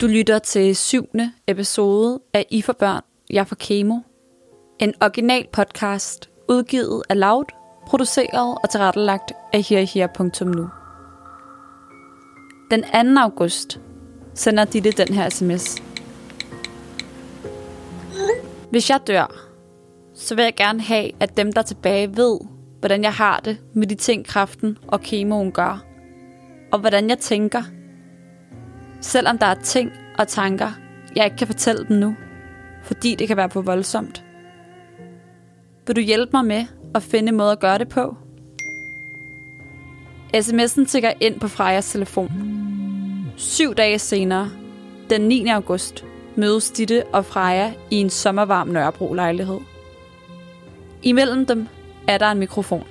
Du lytter til syvende episode af I for børn, jeg for kemo. En original podcast, udgivet af Loud, produceret og tilrettelagt af herher.nu. Den 2. august sender Ditte den her sms. Hvis jeg dør, så vil jeg gerne have, at dem, der er tilbage, ved, hvordan jeg har det med de ting, kræften og kemoen gør. Og hvordan jeg tænker. Selvom der er ting og tanker, jeg ikke kan fortælle dem nu, fordi det kan være for voldsomt. Vil du hjælpe mig med at finde en måde at gøre det på? SMS'en tigger ind på Frejas telefon. Syv dage senere, den 9. august, mødes Ditte og Freja i en sommervarm Nørrebro-lejlighed. Imellem dem er der en mikrofon.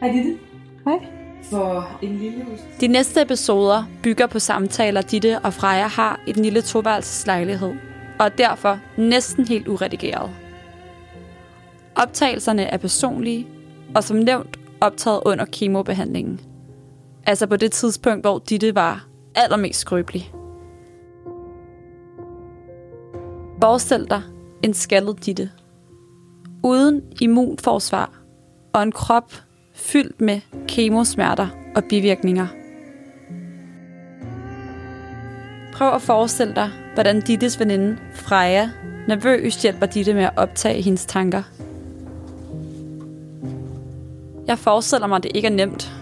Hej Ditte. Hej. For en lille hus. De næste episoder bygger på samtaler, Ditte og Freja har i den lille toværelseslejlighed, og er derfor næsten helt uredigeret. Optagelserne er personlige, og som nævnt optaget under kemobehandlingen. Altså på det tidspunkt, hvor Ditte var allermest skrøbelig. Forestil dig en skaldet Ditte. Uden immunforsvar og en krop fyldt med kemosmerter og bivirkninger. Prøv at forestille dig, hvordan Dittes veninde Freja nervøst hjælper Ditte med at optage hendes tanker. Jeg forestiller mig, at det ikke er nemt.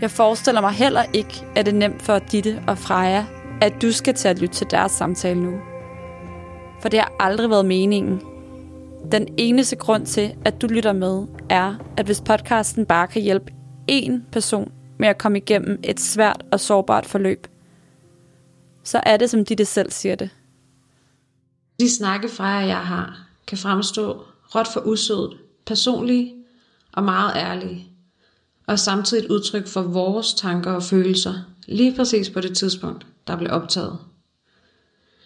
Jeg forestiller mig heller ikke, at det er nemt for Ditte og Freja, at du skal til at lytte til deres samtale nu. For det har aldrig været meningen. Den eneste grund til, at du lytter med, er, at hvis podcasten bare kan hjælpe én person med at komme igennem et svært og sårbart forløb, så er det, som Ditte selv siger det. De snakke fra jeg har, kan fremstå råt for usødet, personlige og meget ærlige, og samtidig et udtryk for vores tanker og følelser, lige præcis på det tidspunkt, der blev optaget.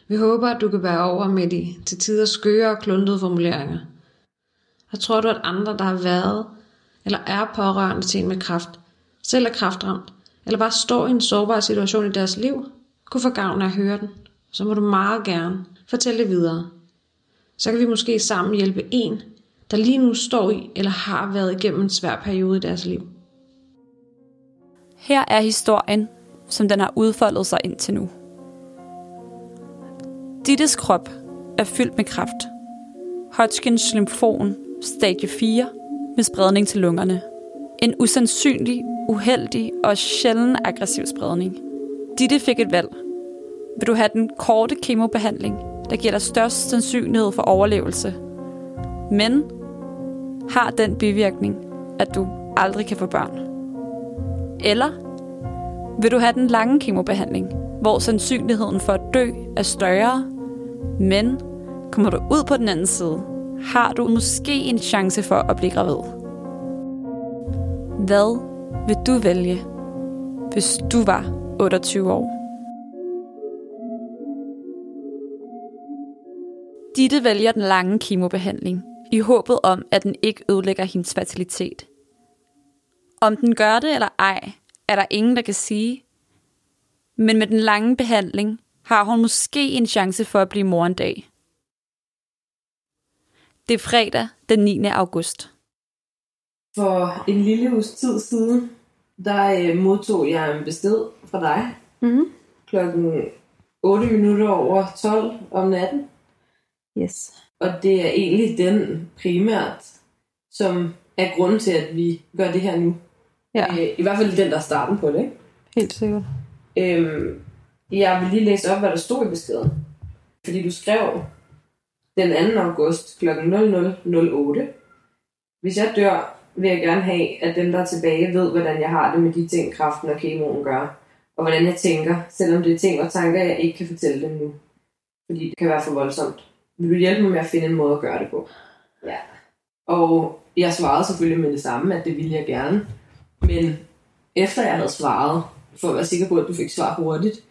Vi håber, at du kan være over med de til tider skøre og kluntede formuleringer. Og tror du, at andre, der har været eller er pårørende til en med kraft, selv er kræftramt, eller bare står i en sårbar situation i deres liv, kunne få gavn af at høre den, så må du meget gerne fortælle det videre. Så kan vi måske sammen hjælpe en, der lige nu står i eller har været igennem en svær periode i deres liv. Her er historien, som den har udfoldet sig indtil nu. Dittes krop er fyldt med kraft. Hodgkins lymfom, stadie 4, med spredning til lungerne. En usandsynlig, uheldig og sjælden aggressiv spredning. Ditte fik et valg. Vil du have den korte kemobehandling, der giver dig størst sandsynlighed for overlevelse, men har den bivirkning, at du aldrig kan få børn? Eller vil du have den lange kemobehandling, hvor sandsynligheden for at dø er større, men kommer du ud på den anden side, har du måske en chance for at blive gravid. Hvad vil du vælge, hvis du var 28 år? Ditte vælger den lange kemobehandling, i håbet om, at den ikke ødelægger hendes fertilitet. Om den gør det eller ej, er der ingen, der kan sige. Men med den lange behandling har hun måske en chance for at blive mor en dag. Det er fredag den 9. august. For en lille hus tid siden, der øh, modtog jeg en besked fra dig Mm-hmm. klokken 8 minutter over 12 om natten. Yes. Og det er egentlig den primært, som er grunden til, at vi gør det her nu. Ja, Øh, I hvert fald den, der er starten på det. Ikke? helt sikkert. Øhm, jeg vil lige læse op, hvad der stod i beskeden. Fordi du skrev den 2. august kl. 00.08. Hvis jeg dør, vil jeg gerne have, at dem, der er tilbage, ved, hvordan jeg har det med de ting, kraften og kemoen gør. Og hvordan jeg tænker, selvom det er ting og tanker, jeg ikke kan fortælle dem nu. Fordi det kan være for voldsomt. Vil du hjælpe mig med at finde en måde at gøre det på? Ja. Og jeg svarede selvfølgelig med det samme, at det ville jeg gerne. Men efter jeg havde svaret, for at være sikker på, at du fik svar hurtigt,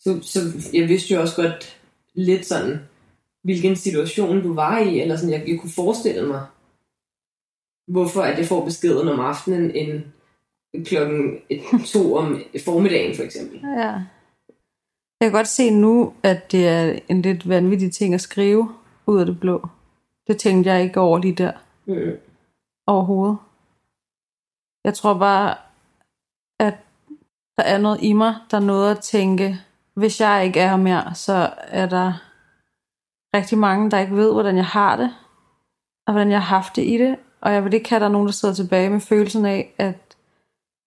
så, så jeg vidste jo også godt lidt sådan, hvilken situation du var i, eller sådan, jeg, jeg kunne forestille mig, hvorfor at jeg får beskeden om aftenen end klokken et, to om formiddagen for eksempel. Ja. Jeg kan godt se nu, at det er en lidt vanvittig ting at skrive ud af det blå. Det tænkte jeg ikke over lige der Mm. overhovedet. Jeg tror bare, at der er noget i mig, der nåede at tænke, hvis jeg ikke er her mere, så er der rigtig mange, der ikke ved, hvordan jeg har det, og hvordan jeg har haft det i det, og jeg vil ikke have, at der er nogen, der sidder tilbage med følelsen af, at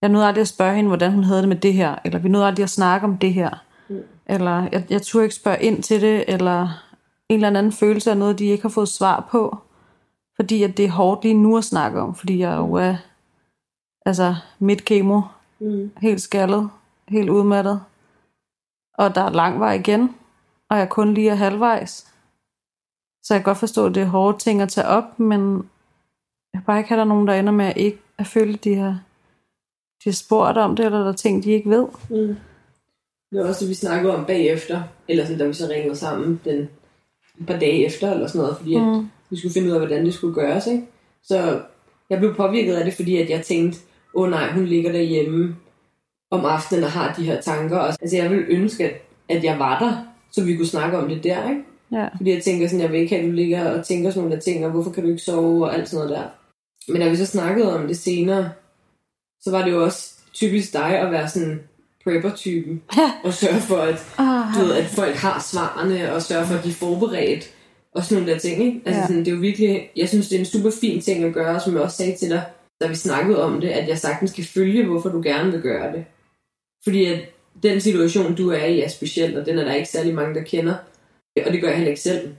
jeg nåede aldrig at spørge hende, hvordan hun havde det med det her, eller vi nåede aldrig at snakke om det her, Mm. eller jeg, jeg turde ikke spørge ind til det, eller en eller anden følelse af noget, de ikke har fået svar på, fordi at det er hårdt lige nu at snakke om, fordi jeg jo er altså midt kemo, Mm. helt skaldet, helt udmattet, og der er lang vej igen, og jeg kun lige er halvvejs. Så jeg kan godt forstå, at det er hårde ting at tage op, men jeg vil bare ikke have, der er nogen, der ender med at ikke at føle, de har, de har spurgt om det, eller der er ting, de ikke ved. Mm. Det var også det, vi snakkede om bagefter, eller sådan, da vi så ringede sammen den et par dage efter, eller sådan noget, fordi mm. at vi skulle finde ud af, hvordan det skulle gøres, ikke? Så jeg blev påvirket af det, fordi at jeg tænkte, åh oh, nej, hun ligger derhjemme om aftenen og har de her tanker. Og, altså jeg ville ønske, at, at jeg var der, så vi kunne snakke om det der, ikke? Ja. Fordi jeg tænker sådan, jeg vil ikke have, at du ligger og tænker sådan nogle der ting, og hvorfor kan du ikke sove, og alt sådan noget der. Men da vi så snakkede om det senere, så var det jo også typisk dig at være sådan prepper-typen, Ja. og sørge for, at, Ah, du ved, at folk har svarene, og sørge for, at de er forberedt, og sådan nogle der ting, ikke? Altså Ja. sådan, det er jo virkelig, jeg synes, det er en super fin ting at gøre, som jeg også sagde til dig, da vi snakkede om det, at jeg sagtens kan følge, hvorfor du gerne vil gøre det. Fordi at den situation, du er i, er speciel, og den er der ikke særlig mange, der kender. Og det gør jeg heller ikke selv.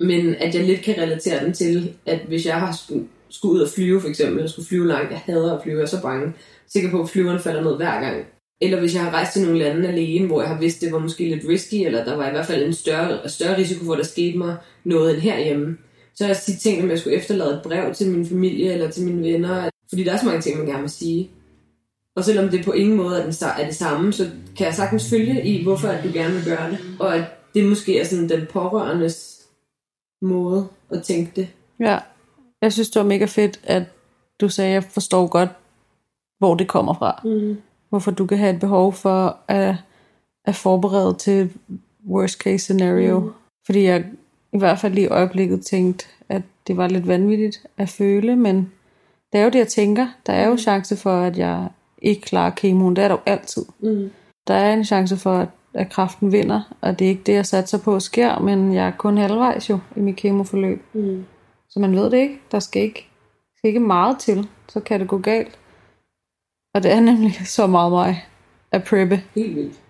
Men at jeg lidt kan relatere den til, at hvis jeg har skulle, skulle ud og flyve, for eksempel, jeg skulle flyve langt, jeg hader at flyve, jeg er så bange, sikker på, at flyveren falder ned hver gang. Eller hvis jeg har rejst til nogle lande alene, hvor jeg har vidst, det var måske lidt risky, eller der var i hvert fald en større, større risiko for, at der skete mig noget end herhjemme. Så har jeg tit tænkt, om jeg skulle efterlade et brev til min familie eller til mine venner. Fordi der er så mange ting, man gerne vil sige. Og selvom det på ingen måde er, den, er det samme, så kan jeg sagtens følge i, hvorfor at du gerne vil gøre det. Og at det måske er sådan den pårørendes måde at tænke det. ja. Jeg synes, det var mega fedt, at du sagde, at jeg forstår godt, hvor det kommer fra. Mm. Hvorfor du kan have et behov for at, at forberede til worst case scenario. Mm. Fordi jeg i hvert fald lige i øjeblikket tænkte, at det var lidt vanvittigt at føle, men det er jo det, jeg tænker. Der er jo chance for, at jeg ikke klarer kemoen. Det er der jo altid. Mm. Der er en chance for, at, at kraften vinder, og det er ikke det, jeg satser på sker, men jeg er kun halvvejs jo i mit kemoforløb. Mm. Så man ved det ikke. Der skal ikke, skal ikke meget til, så kan det gå galt. Og det er nemlig så meget mig at preppe. Helt vildt.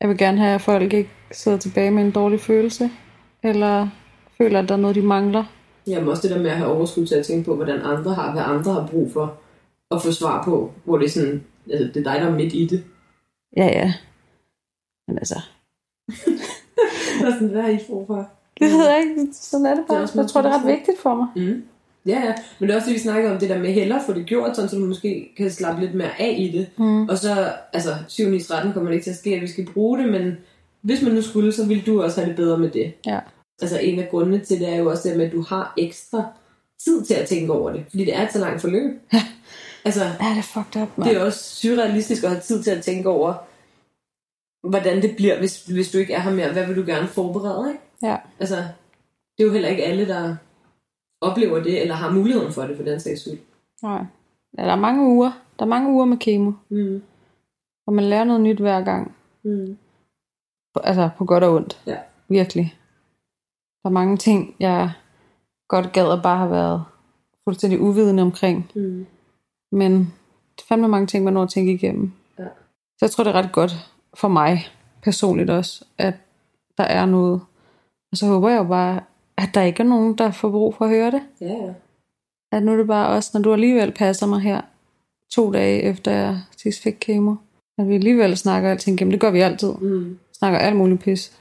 Jeg vil gerne have, at folk ikke sidder tilbage med en dårlig følelse, eller føler, at der er noget, de mangler. Jamen også det der med at have overskud til at tænke på, hvordan andre har, hvad andre har brug for at få svar på, hvor det er sådan, altså, det er dig, der er midt i det. Ja, ja. Men altså, Der er sådan, hvad har I brug for? det ved jeg ikke. Sådan er det Det er bare. Jeg tror, det er ret vigtigt for mig. Mm. Ja, ja. Men det er også det, vi snakker om, det der med hellere få det gjort, sådan, så du måske kan slappe lidt mere af i det. Mm. Og så, altså, 7 9 13 kommer det ikke til at ske, at vi skal bruge det, men hvis man nu skulle, så ville du også have det bedre med det. Ja. Altså, en af grundene til det er jo også det med, at du har ekstra tid til at tænke over det. Fordi det er et så langt forløb. altså, Ja, det er fucked up, man. det er også surrealistisk at have tid til at tænke over, hvordan det bliver, hvis, hvis du ikke er her mere. Hvad vil du gerne forberede, ikke? Ja. Altså, det er jo heller ikke alle, der oplever det, eller har muligheden for det, for den sags skyld. Nej. Ja, der er mange uger. Der er mange uger med kemo. Mm. Og man lærer noget nyt hver gang. Mm. Altså på godt og ondt. Ja. Virkelig. Der er mange ting, jeg godt gad at bare have været fuldstændig uvidende omkring. Mm. Men det er fandme mange ting, man når at tænke igennem. Ja. Så jeg tror, det er ret godt for mig personligt også, at der er noget. Og så håber jeg jo bare, at der ikke er nogen, der får brug for at høre det. Ja, ja. At nu er det bare også, når du alligevel passer mig her to dage efter jeg sidst fik kemo, at vi alligevel snakker alting igennem. Det gør vi altid. Mm. Snakker alt muligt pis.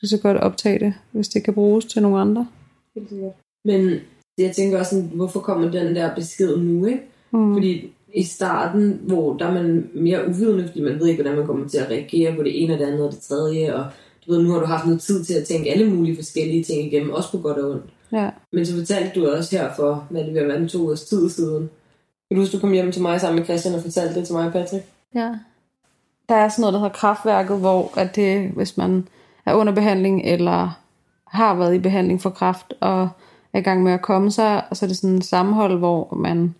Det er så godt at optage det, hvis det kan bruges til nogle andre. Helt sikkert. Men jeg tænker også, sådan, hvorfor kommer den der besked nu, ikke? Mm. Fordi i starten, hvor der er man mere uvidende, fordi man ved ikke, hvordan man kommer til at reagere på det ene og det andet og det tredje, og du ved, nu har du haft noget tid til at tænke alle mulige forskellige ting igennem, også på godt og ondt. Ja. Men så fortalte du også her for, hvad det vil være, to ugers tid siden. Kan du huske, du kom hjem til mig sammen med Christian og fortalte det til mig Patrick? ja. Der er sådan noget, der hedder kraftværket, hvor at det, hvis man er under behandling eller har været i behandling for kræft og er i gang med at komme sig, så er det sådan et sammenhold, hvor man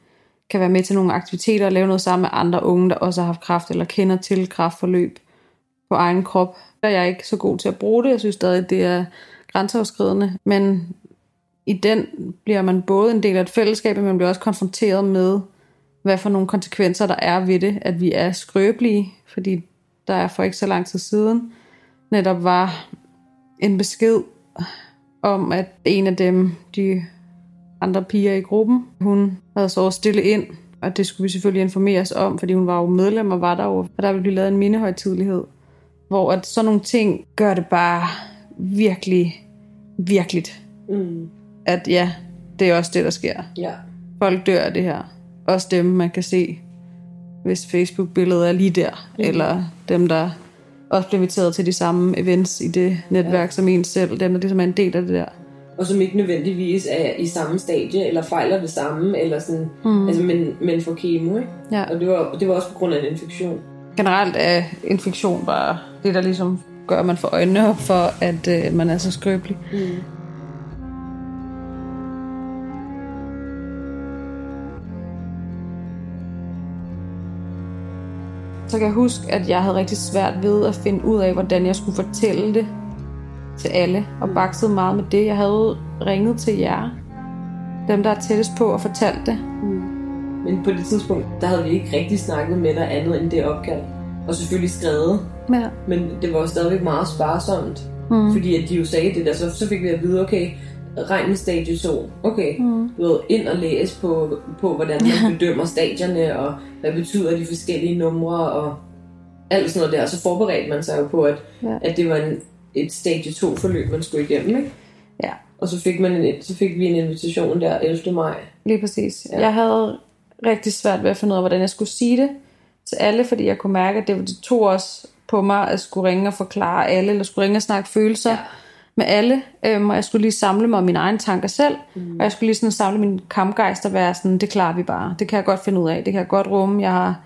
kan være med til nogle aktiviteter og lave noget sammen med andre unge, der også har haft kraft eller kender til kraftforløb på egen krop. Der er jeg ikke så god til at bruge det. Jeg synes stadig, det er grænseoverskridende. Men i den bliver man både en del af et fællesskab, men man bliver også konfronteret med, hvad for nogle konsekvenser der er ved det, at vi er skrøbelige, fordi der er for ikke så lang tid siden netop var en besked om, at en af dem, de andre piger i gruppen, hun havde så stille ind, og det skulle vi selvfølgelig informeres om, fordi hun var jo medlem og var der jo, og der ville blive lavet en mindehøjtidlighed, hvor at sådan nogle ting gør det bare virkelig, virkeligt. Mm. At ja, det er også det, der sker. Ja. Folk dør af det her. Også dem, man kan se, hvis Facebook-billedet er lige der, mm. eller dem, der også bliver inviteret til de samme events i det netværk ja. som en selv, dem, der ligesom er en del af det der. Og som ikke nødvendigvis er i samme stadie, eller fejler det samme, eller sådan, mm. altså, men, men får kemo, ikke? Ja. Og det var, det var også på grund af en infektion. Generelt er infektion bare det, der ligesom gør, at man får øjnene op for, at øh, man er så skrøbelig. Mm. Så kan jeg huske, at jeg havde rigtig svært ved at finde ud af, hvordan jeg skulle fortælle det til alle, og baksede meget med det. Jeg havde ringet til jer, dem der er tættest på, og fortalt det. Men på det tidspunkt, der havde vi ikke rigtig snakket med dig andet end det opkald. Og selvfølgelig skrevet, Ja. men det var stadigvæk meget sparsomt. Mm. Fordi at de jo sagde det der, så, så fik vi at vide, okay, regn stadie 2. Okay, mm. du ved, ind og læse på, på, hvordan man bedømmer stadierne, og hvad betyder de forskellige numre, og alt sådan noget der. Så forberedte man sig jo på, at, Ja. at det var en, et stadie 2 forløb, man skulle igennem, ikke? Ja, Og så fik, man en, så fik vi en invitation der 11. maj. lige præcis. Ja. Jeg havde rigtig svært ved at finde ud af, hvordan jeg skulle sige det til alle, fordi jeg kunne mærke, at det, det tog også på mig at skulle ringe og forklare alle, eller skulle ringe og snakke følelser ja. med alle, øhm, og jeg skulle lige samle mig mine egne tanker selv, mm. og jeg skulle lige sådan samle min kampgejst og være sådan, det klarer vi bare, det kan jeg godt finde ud af, det kan jeg godt rumme, jeg har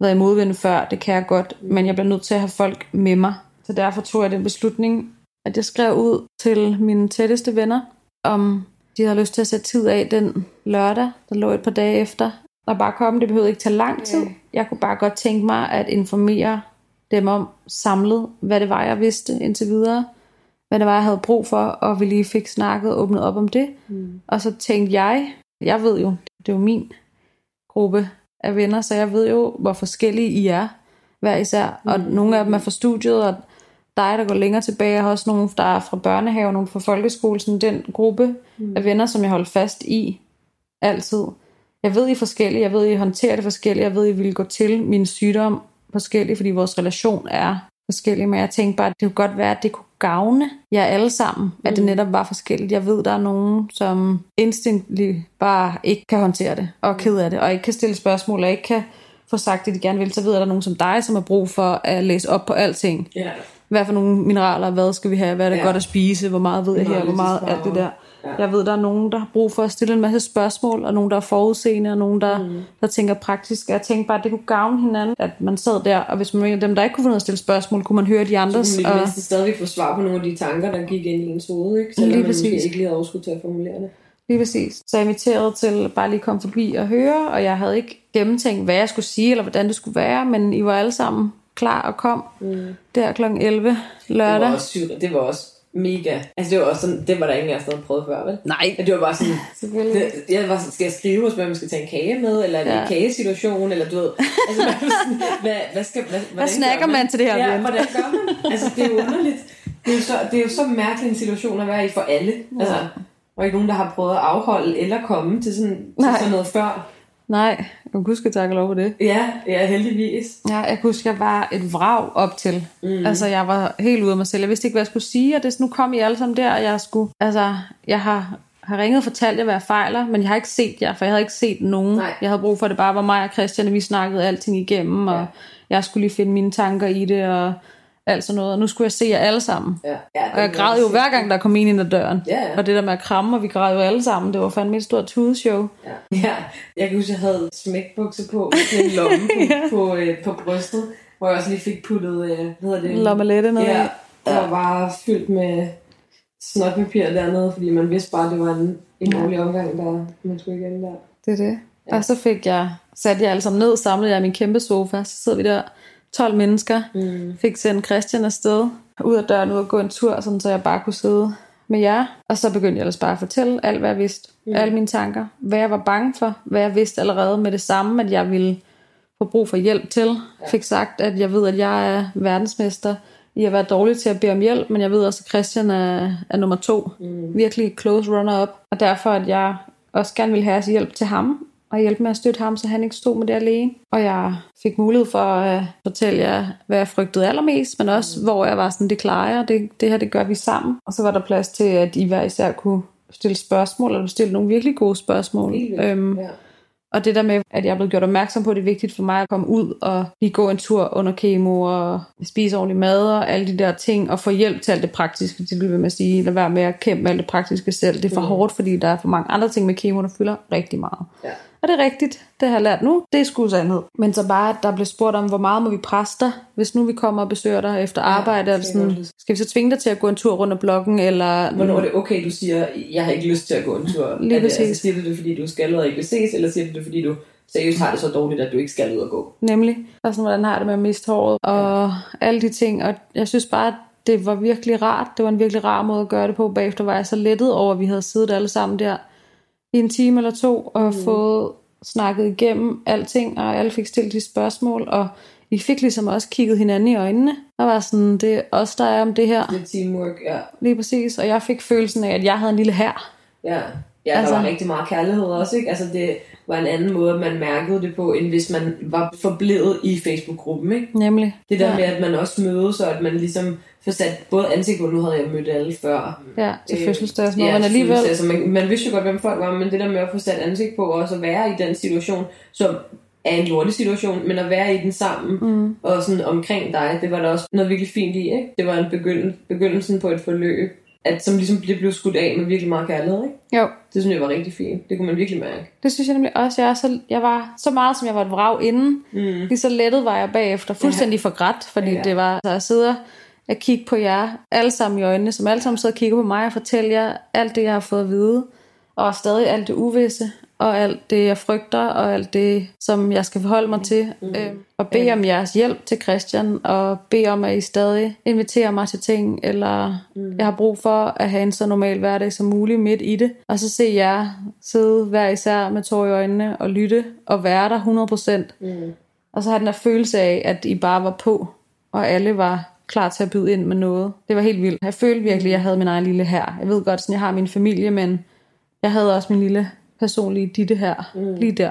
været i modvind før, det kan jeg godt, men jeg bliver nødt til at have folk med mig. Så derfor tog jeg den beslutning, at jeg skrev ud til mine tætteste venner, om de havde lyst til at sætte tid af den lørdag, der lå et par dage efter, og bare komme. Det behøvede ikke tage lang tid. Jeg kunne bare godt tænke mig at informere dem om samlet, hvad det var, jeg vidste indtil videre, hvad det var, jeg havde brug for, og vi lige fik snakket og åbnet op om det. Mm. Og så tænkte jeg, jeg ved jo, det er jo min gruppe af venner, så jeg ved jo, hvor forskellige I er, hver især. Og nogle af dem er fra studiet, og dig, der går længere tilbage. Jeg har også nogle, der er fra børnehave, nogle fra folkeskole. Sådan den gruppe mm. af venner, som jeg holder fast i altid. Jeg ved, I er forskellige. Jeg ved, I håndterer det forskelligt. Jeg ved, I vil gå til min sygdom forskelligt, fordi vores relation er forskellig. Men jeg tænkte bare, at det kunne godt være, at det kunne gavne jer alle sammen, at det netop var forskelligt. Jeg ved, der er nogen, som instinktligt bare ikke kan håndtere det, og er ked af det, og ikke kan stille spørgsmål, og ikke kan få sagt det, de gerne vil. Så ved jeg, at der er nogen som dig, som har brug for at læse op på alting. Ja. Hvad for nogle mineraler, hvad skal vi have, hvad er det Ja. godt at spise, hvor meget ved jeg her, hvor meget alt det der. Ja. Jeg ved, der er nogen, der har brug for at stille en masse spørgsmål, og nogen, der er forudseende, og nogen, der, mm. der tænker praktisk. Og jeg tænkte bare, at det kunne gavne hinanden, at man sad der, og hvis man var dem, der ikke kunne finde at stille spørgsmål, kunne man høre de andres. Så kunne Og, man mindst stadigvæk få svar på nogle af de tanker, der gik ind i ens hoved, ikke? Selvom Lige man måske præcis. ikke lige havde overskud til at formulere det. lige præcis. Så jeg inviterede til bare lige komme forbi og høre, og jeg havde ikke gennemtænkt, hvad jeg skulle sige, eller hvordan det skulle være, men I var alle sammen klar og kom mm. der kl. 11 Det lørdag. var også sygt, og det var også mega... Altså, det var også sådan, det var der ingen af os, der havde prøvet før, vel? Nej, Ja, det var bare sådan, det, jeg var sådan, skal jeg skrive og om jeg skal tage en kage med, eller er det Ja. en kagesituation, eller du ved, altså, hvad, hvad, hvad, skal, hvad, hvordan snakker gør man til det her Ja, hvordan gør man? Altså, det er jo underligt. Det er jo så, det er jo så mærkelig en situation at være i for alle. Altså, der er ikke nogen, der har prøvet at afholde eller komme til sådan, til sådan noget før. Nej, jeg kan huske at takke lov for det. Ja, ja, heldigvis. Ja, jeg kan huske, at jeg var et vrag op til. Mm. Altså, jeg var helt ude af mig selv. Jeg vidste ikke, hvad jeg skulle sige, og det, nu kom I alle sammen der, og jeg skulle... Altså, jeg har, har ringet og fortalt jer, hvad jeg fejler, men jeg har ikke set jer, for jeg havde ikke set nogen. Nej. Jeg havde brug for, at det bare var mig og Christian, og vi snakkede alting igennem, og Ja. jeg skulle lige finde mine tanker i det, og alt sådan noget. Og nu skulle jeg se jer alle sammen. Ja, ja, Og jeg græd jo hver gang, der kom en ind ad døren. Ja, ja. Og det der med at kramme, og vi græd jo alle sammen. Det var fandme et stort tudeshow. Ja. ja, jeg kan huske, jeg havde smækbukser på, med en lomme på, ja. på, øh, på brystet. hvor jeg også lige fik puttet, øh, hvad hedder det? Lommelette ned Ja, der var fyldt med snotpapir dernede, fordi man vidste bare, at det var en, en årlig omgang, der man skulle igennem der. Det er det. Ja. Og så fik jeg, satte jeg alle sammen ned, samlede jeg min kæmpe sofa, så sidder vi der 12 mennesker, Mm. fik sendt Christian afsted, ud af døren, ud og gå en tur, sådan, så jeg bare kunne sidde med jer. Og så begyndte jeg ellers bare at fortælle alt, hvad jeg vidste. Mm. Alle mine tanker. Hvad jeg var bange for. Hvad jeg vidste allerede med det samme, at jeg ville få brug for hjælp til. Ja. Fik sagt, at jeg ved, at jeg er verdensmester i at være dårlig til at bede om hjælp, men jeg ved også, at Christian er, er nummer to. Mm. Virkelig close runner-up. Og derfor, at jeg også gerne ville have hjælp til ham, og hjælpe med at støtte ham, så han ikke stod med det alene. Og jeg fik mulighed for at fortælle jer, hvad jeg frygtede allermest, men også, hvor jeg var sådan, det klarer jeg, det, det her, det gør vi sammen. Og så var der plads til, at I hver især kunne stille spørgsmål, eller stille nogle virkelig gode spørgsmål. Vildt. Øhm, Ja. og det der med, at jeg er blevet gjort opmærksom på, at det er vigtigt for mig at komme ud og lige gå en tur under kemo og spise ordentlig mad og alle de der ting, og få hjælp til alt det praktiske, det vil man sige. Lad være med at kæmpe med alt det praktiske selv. Det er for mm. hårdt, fordi der er for mange andre ting med kemo, der fylder rigtig meget. Ja. Og det er rigtigt, det har jeg lært nu, det er sgu sandhed. Men så bare, at der blev spurgt om, hvor meget må vi presse dig, hvis nu vi kommer og besøger dig efter arbejde. Ja, er sådan, skal vi så tvinge dig til at gå en tur rundt om blokken, eller... Hvornår er det okay, du siger, jeg har ikke lyst til at gå en tur? Lige er det, præcis. Altså, siger du det, fordi du skal og ikke vil ses, eller siger du det, fordi du seriøst har det så dårligt, at du ikke skal ud og gå? Nemlig. Og sådan, hvordan har det med at miste håret, og alle de ting. Og jeg synes bare, at det var virkelig rart. Det var en virkelig rar måde at gøre det på. Bagefter var jeg så lettet over, at vi havde siddet alle sammen der i en time eller to, og mm. fået snakket igennem alting, og alle fik stillet de spørgsmål, og vi fik ligesom også kigget hinanden i øjnene, og var sådan, det er os, der er om det her, Det er teamwork, ja. lige præcis. Og jeg fik følelsen af, at jeg havde en lille her. Ja, ja der Altså- var rigtig meget kærlighed også, ikke? Altså det var en anden måde, man mærkede det på, end hvis man var forblevet i Facebook-gruppen, ikke? Nemlig. Det der ja. med, at man også mødes, og at man ligesom får sat både ansigt på, nu havde jeg mødt alle før. Ja, til Øh, fødselsdag og sådan noget, ja, men alligevel... Altså, man, man vidste jo godt, hvem folk var, men det der med at få sat ansigt på, og også at være i den situation, som er en lortig situation, men at være i den sammen, mm. og sådan omkring dig, det var der også noget virkelig fint i, ikke? Det var en begynd- begyndelsen på et forløb, at, som ligesom blev blev skudt af med virkelig meget kærlighed, ikke? Jo, Det synes jeg var rigtig fint. Det kunne man virkelig mærke. Det synes jeg nemlig også. Jeg, er så, jeg var så meget, som jeg var et vrag inden. Mm. Lige så lettet var jeg bagefter. Fuldstændig forgrædt, fordi Ja. ja. det var så at sidde og kigge på jer alle sammen i øjnene, som alle sammen sidder og kigger på mig og fortæller jer alt det, jeg har fået at vide. Og stadig alt det uvisse, og alt det, jeg frygter, og alt det, som jeg skal forholde mig til. Mm. Øhm, og bede om jeres hjælp til Christian, og bede om, at I stadig inviterer mig til ting, eller mm. jeg har brug for at have en så normal hverdag som muligt midt i det. Og så se jer sidde hver især med tår i øjnene, og lytte, og være der 100%. Mm. Og så have den der følelse af, at I bare var på, og alle var klar til at byde ind med noget. Det var helt vildt. Jeg følte virkelig, at jeg havde min egen lille her. Jeg ved godt, at jeg har min familie, men jeg havde også min lille personlige ditte her, mm. lige der.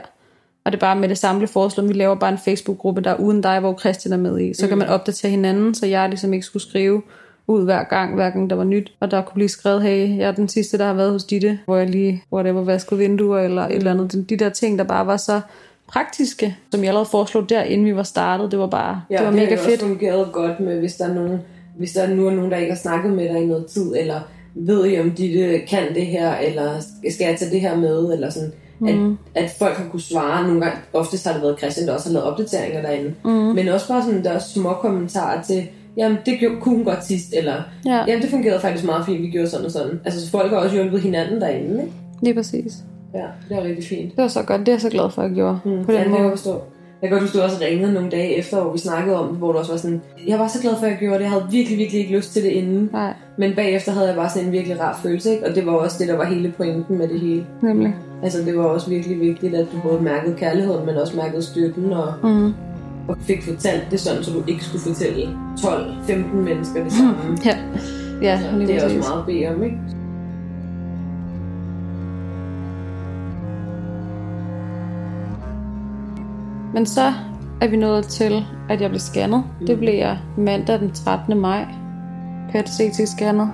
Og det er bare med det samme foreslår, vi laver bare en Facebook-gruppe, der er uden dig, hvor Christian er med i. Så mm. kan man opdatere hinanden, så jeg ligesom ikke skulle skrive ud hver gang, hver gang der var nyt. Og der kunne blive skrevet, hey, jeg er den sidste, der har været hos Ditte, hvor jeg lige, hvor det var vasket vinduer eller et eller andet. De der ting, der bare var så praktiske, som jeg allerede foreslog der, inden vi var startet. Det var bare, Ja, det var det mega har fedt. også fungeret godt med, hvis der er nogen, hvis der nu er nogen, der ikke har snakket med dig i noget tid, eller ved I, om de det kan det her, eller skal jeg tage det her med, eller sådan. Mm. At, at folk har kunne svare nogle gange. Oftest har det været Christian, der også har lavet opdateringer derinde. Mm. Men også bare sådan, der er små kommentarer til, jamen det gjorde, kunne hun godt sidst, eller Ja. jamen det fungerede faktisk meget fint, vi gjorde sådan og sådan. Altså så folk har også hjulpet hinanden derinde, ikke? Lige præcis. Ja, det er rigtig fint. Det var så godt. Det er jeg så glad for, at jeg gjorde. Mm. På Ja, den det jeg måde. forstå. Jeg kan godt huske, du også ringede nogle dage efter, hvor vi snakkede om det, hvor du også var sådan, jeg var så glad for, at jeg gjorde det. Jeg havde virkelig, virkelig ikke lyst til det inden. Nej, Men bagefter havde jeg bare sådan en virkelig rar følelse, ikke? Og det var også det, der var hele pointen med det hele. nemlig. Altså, det var også virkelig vigtigt, at du både mærkede kærligheden, men også mærkede støtten, og, Mm. og fik fortalt det sådan, så du ikke skulle fortælle 12-15 mennesker det samme. Ja, ja Så lige det er også meget at bede om, ikke? Men så er vi nået til, at jeg blev scannet. Mm. Det blev jeg mandag den 13. maj. PET-CT-scannet.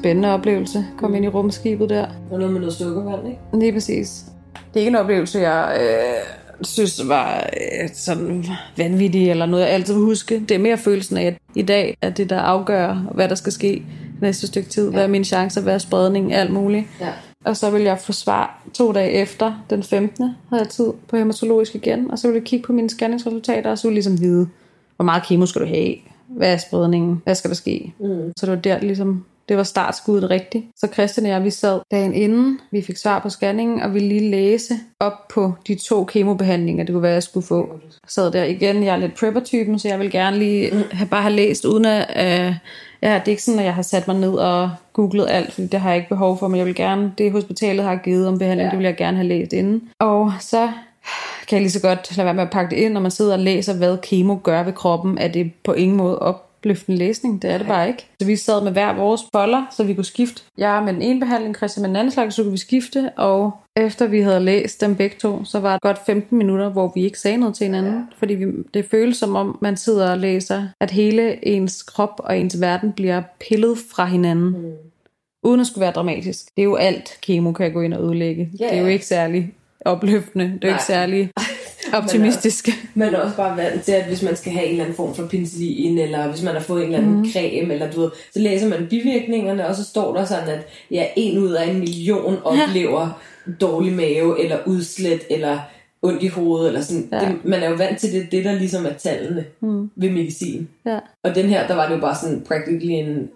Spændende oplevelse. Kom ind i rumskibet der. Og noget med noget sukkervand, ikke? Lige præcis. Det er ikke en oplevelse, jeg øh, synes var øh, sådan vanvittig, eller noget, jeg altid vil huske. Det er mere følelsen af, at i dag er det, der afgør, hvad der skal ske næste stykke tid. Hvad er mine chancer, hvad er spredning, alt muligt. Ja. Og så vil jeg få svar to dage efter, den 15. havde jeg tid på hematologisk igen. Og så vil jeg kigge på mine scanningsresultater, og så vil jeg ligesom vide, hvor meget kemo skal du have? Hvad er spredningen? Hvad skal der ske? Mm. Så det var der ligesom, det var startskuddet rigtigt. Så Christian og jeg, vi sad dagen inden, vi fik svar på scanningen, og vi lige læse op på de to kemobehandlinger, det kunne være, jeg skulle få. Jeg sad der igen, jeg er lidt prepper-typen, så jeg vil gerne lige have, bare have læst, uden at... Uh, ja, det er ikke sådan, at jeg har sat mig ned og googlet alt, fordi det har jeg ikke behov for, men jeg vil gerne, det hospitalet har givet om behandling, ja. det vil jeg gerne have læst inden. Og så kan jeg lige så godt lade være med at pakke det ind, når man sidder og læser, hvad kemo gør ved kroppen, er det på ingen måde opløftende læsning. Det er det bare ikke. Så vi sad med hver vores boller, så vi kunne skifte. Jeg med den ene behandling, Christian med den anden slags, så kunne vi skifte, og efter vi havde læst dem begge to, så var det godt 15 minutter, hvor vi ikke sagde noget til hinanden. Ja. Fordi vi, det føles som om, man sidder og læser, at hele ens krop og ens verden bliver pillet fra hinanden. Mm. Uden at skulle være dramatisk. Det er jo alt, kemo kan gå ind og ødelægge. Ja, Det er jo ikke særlig opløftende. Det er jo ikke særlig optimistisk. Man er også bare vant til, at hvis man skal have en eller anden form for penicillin, eller hvis man har fået en eller anden mm. creme, eller du ved, så læser man bivirkningerne, og så står der sådan, at ja, en ud af en million oplever ja. dårlig mave, eller udslæt, eller ondt i hovedet, eller sådan. Ja. Det, man er jo vant til det, det der ligesom er tallene mm. ved medicin. Ja. Og den her, der var det jo bare sådan practically en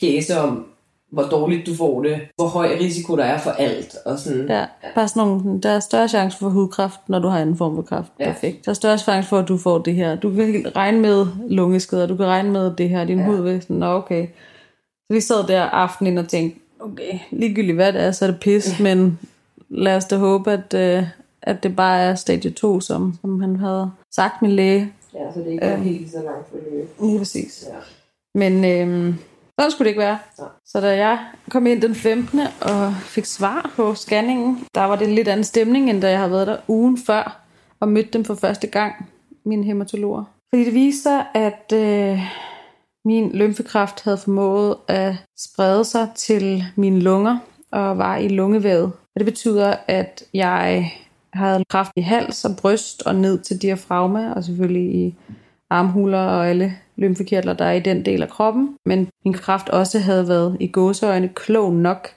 pjæse om, hvor dårligt du får det, hvor høj risiko der er for alt, og sådan. Ja, bare sådan nogle, der er større chance for hudkræft, når du har anden form for kræft. Ja. Perfekt. Der er større chance for, at du får det her. Du kan regne med lungeskader, du kan regne med det her, din ja. Hud vil sådan, nå okay. Så vi sad der aftenen og tænkte, okay, ligegyldigt hvad det er, så er det pis, ja. men lad os da håbe, at, øh, at det bare er stadie 2, som, som han havde sagt min læge. Ja, så det ikke er Øhm. helt så langt forløb. Lige præcis. Ja. Men øhm, sådan skulle det ikke være. Så da jeg kom ind den 15. og fik svar på scanningen, der var det en lidt anden stemning, end da jeg havde været der ugen før og mødte dem for første gang, mine hematologer. Fordi det viste sig, at øh, min lymfekræft havde formået at sprede sig til mine lunger og var i lungevævet. Og det betyder, at jeg havde kræft i hals og bryst og ned til diafragma, og selvfølgelig i armhuler og alle lymfekirtler, der er i den del af kroppen. Men min kræft også havde været i gåseøjne klog nok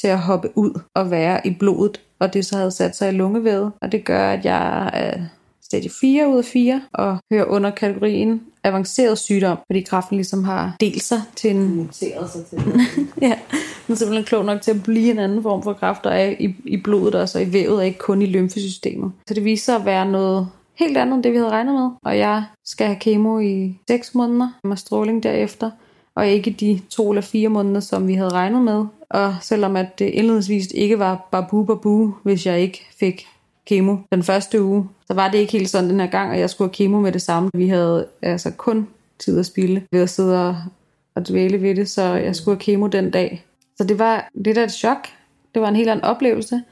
til at hoppe ud og være i blodet, og det så havde sat sig i lungevævet. Og det gør, at jeg er stadie 4 ud af 4 og hører under kategorien avanceret sygdom, fordi kræften ligesom har delt sig til en Muteret sig til ja, den er simpelthen klog nok til at blive en anden form for kræft, der er i, i blodet også, og i vævet, og ikke kun i lymfesystemet. Så det viser sig at være noget helt andet, end det vi havde regnet med. Og jeg skal have kemo i 6 måneder, med stråling derefter, og ikke de to eller fire måneder, som vi havde regnet med. Og selvom at det indledningsvis ikke var babu babu, hvis jeg ikke fik kemo den første uge, så var det ikke helt sådan den her gang, at jeg skulle have kemo med det samme. Vi havde altså kun tid at spille ved at sidde og, dvæle ved det, så jeg skulle have kemo den dag. Så det var lidt af et chok. Det var en helt anden oplevelse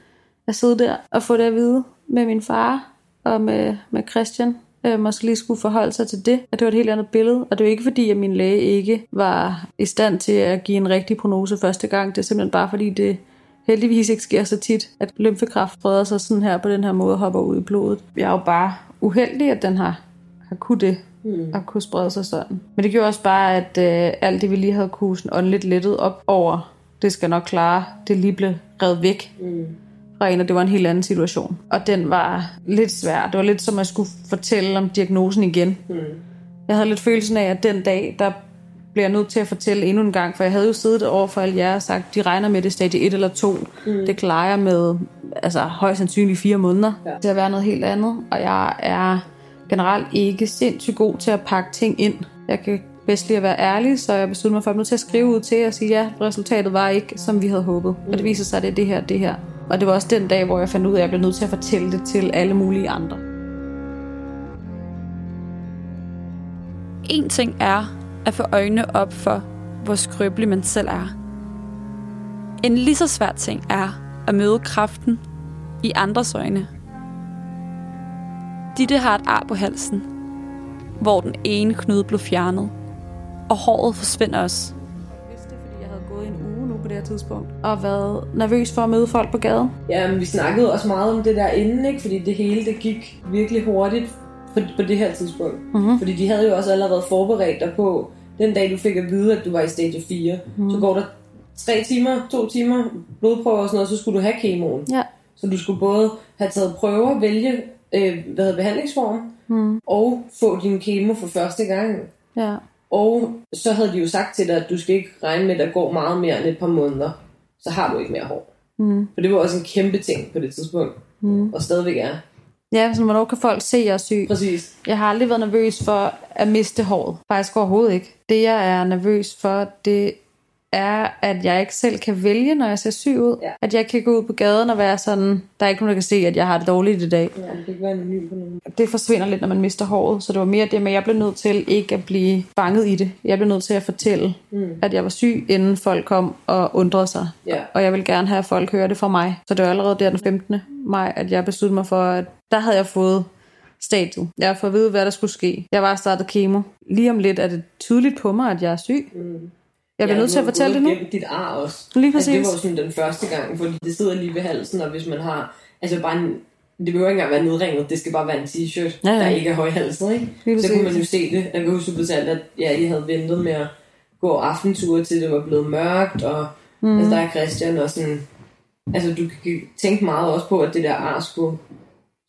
at sidde der og få det at vide med min far og med, med Christian. Øh, måske lige skulle forholde sig til det, at det var et helt andet billede. Og det var ikke fordi, at min læge ikke var i stand til at give en rigtig prognose første gang. Det er simpelthen bare fordi, det heldigvis ikke sker så tit, at lymfekræft breder sig sådan her på den her måde og hopper ud i blodet. Jeg er jo bare uheldig, at den har, har kunne det mm. og kunne sprede sig sådan. Men det gjorde også bare, at øh, alt det, vi lige havde kunne sådan åndeligt lettet op over, det skal nok klare, det lige blev revet væk Mm. Fra en, og det var en helt anden situation. Og den var lidt svær. Det var lidt som at skulle fortælle om diagnosen igen. Mm. Jeg havde lidt følelsen af, at den dag, der bliver jeg nødt til at fortælle endnu en gang, for jeg havde jo siddet over for alle jer og sagt, de regner med det stadie 1 eller 2. Mm. Det klarer jeg med altså, højst sandsynligt fire måneder ja. Til at være noget helt andet. Og jeg er generelt ikke sindssygt god til at pakke ting ind. Jeg kan bedst lige at være ærlig, så jeg besluttede mig for at nødt til at skrive ud til og sige, ja, resultatet var ikke, som vi havde håbet. Mm. Og det viser sig, at det er det her, det her. Og det var også den dag, hvor jeg fandt ud af, at jeg blev nødt til at fortælle det til alle mulige andre. En ting er at få øjnene op for, hvor skrøbelig man selv er. En lige så svær ting er at møde kraften i andres øjne. Ditte har et ar på halsen, hvor den ene knude blev fjernet, og håret forsvinder også på det her tidspunkt, og været nervøs for at møde folk på gaden. Ja, men vi snakkede også meget om det der inden, ikke? Fordi det hele, det gik virkelig hurtigt på, på det her tidspunkt. Mhm. Fordi de havde jo også allerede forberedt dig på, den dag du fik at vide, at du var i stadie 4, Mhm. så går der tre timer, to timer, blodprøver og sådan noget, så skulle du have kemoen. Ja. Så du skulle både have taget prøver, vælge øh, hvad hedder, behandlingsform, Mm. og få din kemo for første gang. Ja. Og så havde de jo sagt til dig, at du skal ikke regne med, at der går meget mere end et par måneder. Så har du ikke mere hår. Mm. For det var også en kæmpe ting på det tidspunkt. Mm. Og stadigvæk er. Ja, så hvornår kan folk se, at jeg er syg? Præcis. Jeg har aldrig været nervøs for at miste håret. Faktisk overhovedet ikke. Det, jeg er nervøs for, det er, at jeg ikke selv kan vælge, når jeg ser syg ud. Ja. At jeg kan gå ud på gaden og være sådan, der er ikke nogen, der kan se, at jeg har det dårligt i dag. Ja, det kan ikke være anonym på nogen. Det forsvinder lidt, når man mister håret. Så det var mere det med, at jeg blev nødt til ikke at blive fanget i det. Jeg blev nødt til at fortælle, Mm. at jeg var syg, inden folk kom og undrede sig. Ja. Og jeg vil gerne have, at folk hører det fra mig. Så det var allerede der den 15. maj, at jeg besluttede mig for, at der havde jeg fået stadiet. Jeg har fået at vide, hvad der skulle ske. Jeg var startet kemo. Lige om lidt er det tydeligt på mig, at jeg er syg. Mm. Jeg bliver Ja, nødt til at fortælle det nu. igennem dit ar også. Lige Altså, det præcis. var jo sådan den første gang, fordi det sidder lige ved halsen, og hvis man har, altså bare en, det behøver ikke engang være nedringet, det skal bare være en t-shirt, Ja, ja. der ikke er højhalset, ikke? Lige Så kunne man jo præcis. se det. Jeg kan huske, du fortalte, at ja, I havde ventet med at gå aftenture til det var blevet mørkt, og mm. altså, der er Christian og sådan, altså du kan tænke meget også på, at det der ar skulle,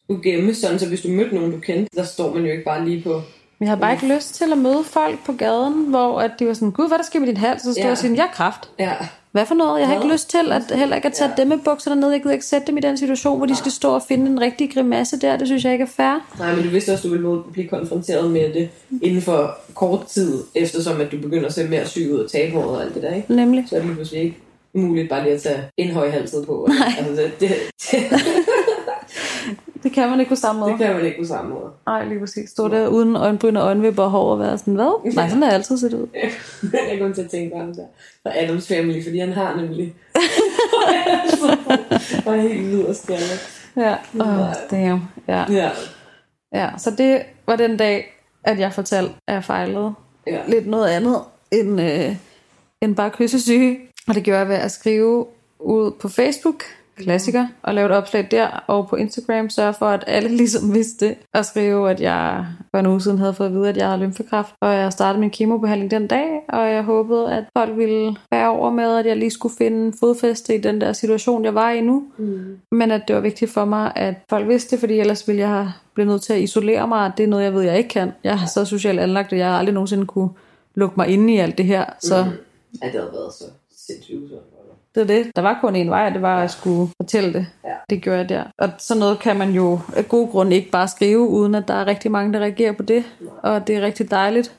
skulle gemme, sådan så hvis du mødte nogen, du kendte, der står man jo ikke bare lige på. Men jeg har bare ikke lyst til at møde folk på gaden, hvor at de var sådan, gud, hvad der sker med din hals? Så stod Ja. og siger, jeg har kraft. Ja, Hvad for noget? Jeg har ikke lyst til at heller ikke at tage Ja. dem med bukserne ned. Jeg gider ikke sætte dem i den situation, hvor de skal stå og finde en rigtig grimasse der. Det synes jeg ikke er fair. Nej, men du vidste også, at du ville blive konfronteret med det inden for kort tid, eftersom at du begynder at se mere syg ud og tabe håret og alt det der, ikke? Nemlig. Så er det lige pludselig ikke muligt bare lige at tage en høj halset på. Nej. Altså, det, det, det, Det kan man ikke på samme måde. det kan man ikke på samme måde. Nej, lige præcis. Stå der uden øjenbryn og øjenvipper og hår og være sådan, hvad? Nej, sådan har jeg altid set ud. jeg kommer til at tænke ham der. Fra Adams Family, fordi han har nemlig... og helt hvid og skaldet. Ja, oh, damn. Ja. Ja. ja, så det var den dag, at jeg fortalte, at jeg fejlede Ja. lidt noget andet end, øh, end bare kyssesyge. Og det gjorde jeg ved at skrive ud på Facebook, klassiker, og lave et opslag der, og på Instagram sørge for, at alle ligesom vidste det, og skrive, at jeg for en uge siden havde fået at vide, at jeg havde lymfekræft, og jeg startede min kemobehandling den dag, og jeg håbede, at folk ville være over med, at jeg lige skulle finde fodfæste i den der situation, jeg var i nu, Mm. men at det var vigtigt for mig, at folk vidste det, fordi ellers ville jeg have blevet nødt til at isolere mig, det er noget, jeg ved, jeg ikke kan. Jeg er så socialt anlagt, at jeg aldrig nogensinde kunne lukke mig inde i alt det her, så Mm. Ja, det havde været så sindssygt. Det er det. Der var kun en vej, det var, at jeg skulle fortælle det. Ja. Det gjorde jeg der. Og sådan noget kan man jo af gode grunde ikke bare skrive, uden at der er rigtig mange, der reagerer på det. Og det er rigtig dejligt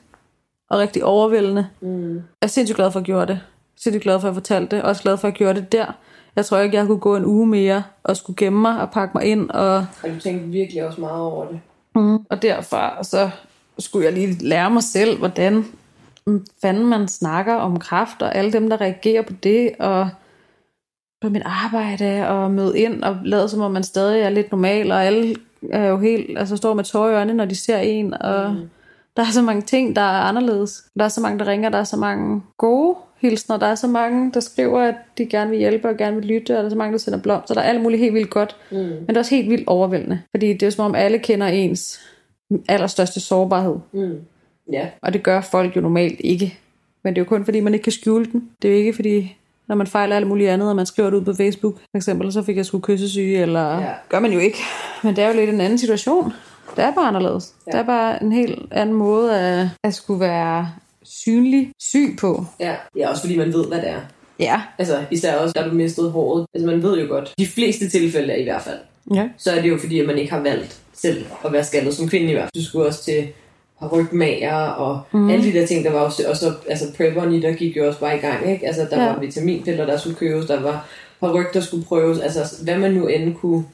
og rigtig overvældende. Mm. Jeg er sindssygt glad for, at jeg gjorde det. Sindssygt glad for, at jeg fortalte det. Også glad for, at jeg gjorde det der. Jeg tror ikke, jeg kunne gå en uge mere og skulle gemme mig og pakke mig ind. Og, Og du tænkte virkelig også meget over det. mm. og derfra så skulle jeg lige lære mig selv, hvordan fanden man snakker om kraft, og alle dem, der reagerer på det, og på mit arbejde, og møde ind og lade som om man stadig er lidt normal, og alle er jo helt, altså står med tårer i øjnene, når de ser en, og mm. der er så mange ting, der er anderledes. Der er så mange, der ringer, der er så mange gode hilsner, der er så mange, der skriver, at de gerne vil hjælpe og gerne vil lytte, og der er så mange, der sender blomster, der er alt muligt helt vildt godt, Mm. men det er også helt vildt overvældende, fordi det er som om alle kender ens allerstørste sårbarhed, Mm. Ja, og det gør folk jo normalt ikke. Men det er jo kun fordi, man ikke kan skjule den. Det er jo ikke fordi, når man fejler alt muligt andet, og man skriver det ud på Facebook, for eksempel, så fik jeg sgu kyssesyge, eller Ja. gør man jo ikke. Men det er jo lidt en anden situation. Det er bare anderledes. Ja. Det er bare en helt anden måde at, at skulle være synlig syg på. ja. Ja, også fordi man ved, hvad det er. Ja. Altså, især også, da du mistede håret. Altså, man ved jo godt, de fleste tilfælde er i hvert fald, Ja. så er det jo fordi, at man ikke har valgt selv at være skaldet som kvinde i hvert fald. Du skulle også til rygmager og mm. alle de der ting, der var også, og så, altså prepperen i der gik jo også bare i gang, ikke? Altså, der ja. Var vitaminpiller, der skulle købes, der var ryg, der skulle prøves, altså, hvad man nu end kunne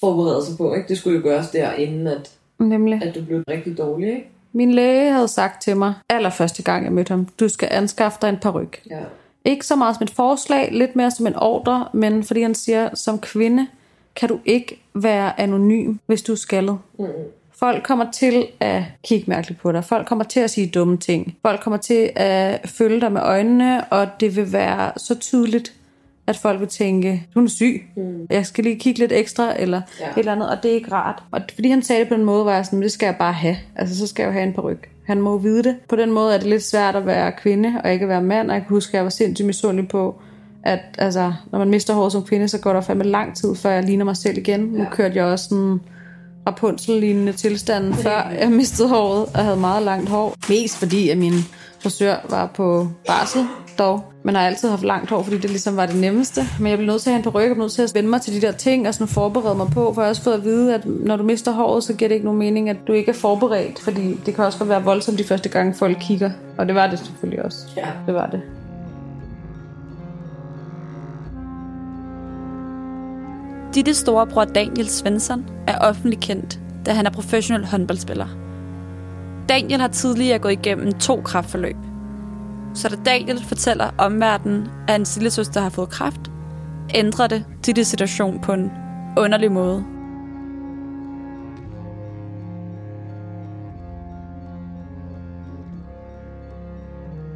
forberede sig på, ikke? Det skulle jo gøres der, inden at, Nemlig. at du blev rigtig dårlig, ikke? Min læge havde sagt til mig, allerførste gang jeg mødte ham, du skal anskaffe dig en paryk. Ja. Ikke så meget som et forslag, lidt mere som en ordre, men fordi han siger, som kvinde kan du ikke være anonym, hvis du er skaldet. Mm. Folk kommer til at kigge mærkeligt på dig. Folk kommer til at sige dumme ting. Folk kommer til at følge dig med øjnene, og det vil være så tydeligt, at folk vil tænke, du er syg. Mm. Jeg skal lige kigge lidt ekstra, eller Ja. et eller andet, og det er ikke rart. Og fordi han sagde det på den måde, var jeg sådan, det skal jeg bare have. Altså, så skal jeg jo have en paryk. Han må vide det. På den måde er det lidt svært at være kvinde, og ikke at være mand. Og jeg kan huske, at jeg var sindssygt misundelig på, at altså, når man mister håret som kvinde, så går der fandme lang tid, før jeg ligner mig selv igen. Ja. Nu kørte jeg også sådan Rapunzel-lignende tilstanden, før jeg mistede håret og havde meget langt hår. Mest fordi, at min frisør var på barsel dog. Men har altid haft langt hår, fordi det ligesom var det nemmeste. Men jeg blev nødt til at have en ryg, blev nødt til at vende mig til de der ting og sådan forberede mig på. For jeg har også fået at vide, at når du mister håret, så giver det ikke nogen mening, at du ikke er forberedt. Fordi det kan også godt være voldsomt de første gange, folk kigger. Og det var det selvfølgelig også. Ja. Det var det. Dittes storebror Daniel Svensson er offentlig kendt, da han er professionel håndboldspiller. Daniel har tidligere gået igennem to kraftforløb. Så da Daniel fortæller omverdenen, at hans lille søster har fået kræft, ændrer det Dittes situation på en underlig måde.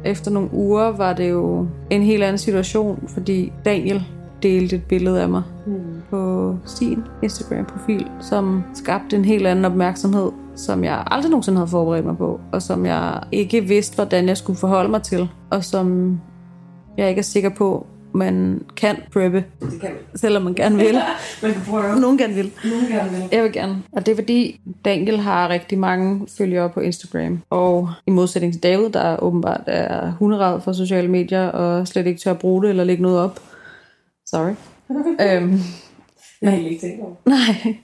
Efter nogle uger var det jo en helt anden situation, fordi Daniel delte et billede af mig Mm. på sin Instagram-profil, som skabte en helt anden opmærksomhed, som jeg aldrig nogensinde havde forberedt mig på, og som jeg ikke vidste, hvordan jeg skulle forholde mig til, og som jeg ikke er sikker på, man kan preppe, Det kan man. selvom man gerne vil. Man kan prøve. Nogen gerne vil. Nogen gerne vil. Jeg vil gerne. Og det er fordi, Daniel har rigtig mange følgere på Instagram. Og i modsætning til David, der åbenbart er hunderad for sociale medier, og slet ikke tør at bruge det eller lægge noget op. Sorry. øhm, Jeg har ikke tænkt over. nej,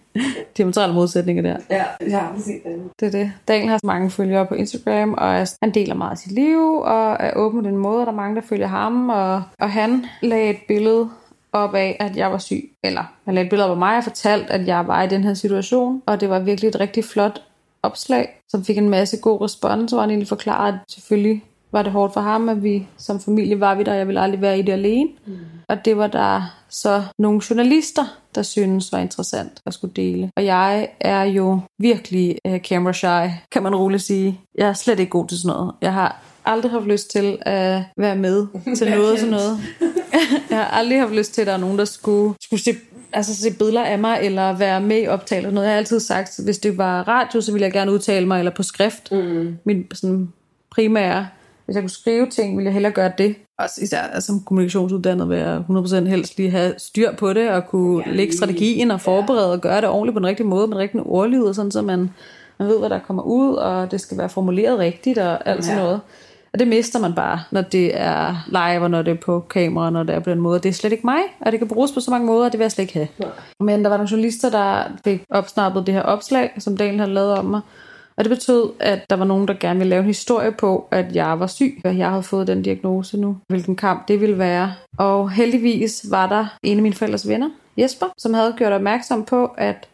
diametrale modsætninger der. Ja, jeg har aldrig set den. Det er det. Daniel har mange følgere på Instagram, og er- han deler meget af sit liv, og er åben på den måde, og der er mange, der følger ham. Og, og han lagde et billede op af, at jeg var syg. Eller han lagde et billede op af mig og fortalte, at jeg var i den her situation. Og det var virkelig et rigtig flot opslag, som fik en masse god respons, hvor han egentlig forklarede, at selvfølgelig var det hårdt for ham, at vi som familie var vi der, jeg ville aldrig være i det alene. Mm. Og det var der så nogle journalister, der synes var interessant at skulle dele. Og jeg er jo virkelig uh, camera shy, kan man roligt sige. Jeg er slet ikke god til sådan noget. Jeg har aldrig haft lyst til at være med til noget sådan noget. jeg har aldrig haft lyst til, at der er nogen, der skulle, skulle se altså se billeder af mig, eller være med i optagelser. Noget. Jeg har altid sagt, hvis det var radio, så ville jeg gerne udtale mig, eller på skrift. Mm. Min sådan, primære, hvis jeg kunne skrive ting, ville jeg hellere gøre det. Også især altså, som kommunikationsuddannet vil jeg 100% helst lige have styr på det, og kunne Ja, lægge lige- strategien og forberede og gøre det ordentligt på den rigtige måde, med den rigtige ordlyd, og sådan, så man, man ved, hvad der kommer ud, og det skal være formuleret rigtigt, og alt sådan Ja. noget. Og det mister man bare, når det er live, og når det er på kamera, når det er på den måde. Det er slet ikke mig, og det kan bruges på så mange måder, og det vil jeg slet ikke have. Nej. Men der var nogle journalister, der fik opsnappet det her opslag, som Daniel havde lavet om mig. Og det betød, at der var nogen, der gerne ville lave en historie på, at jeg var syg, og jeg havde fået den diagnose nu. Hvilken kamp det ville være. Og heldigvis var der en af mine forældres venner, Jesper, som havde gjort opmærksom på, at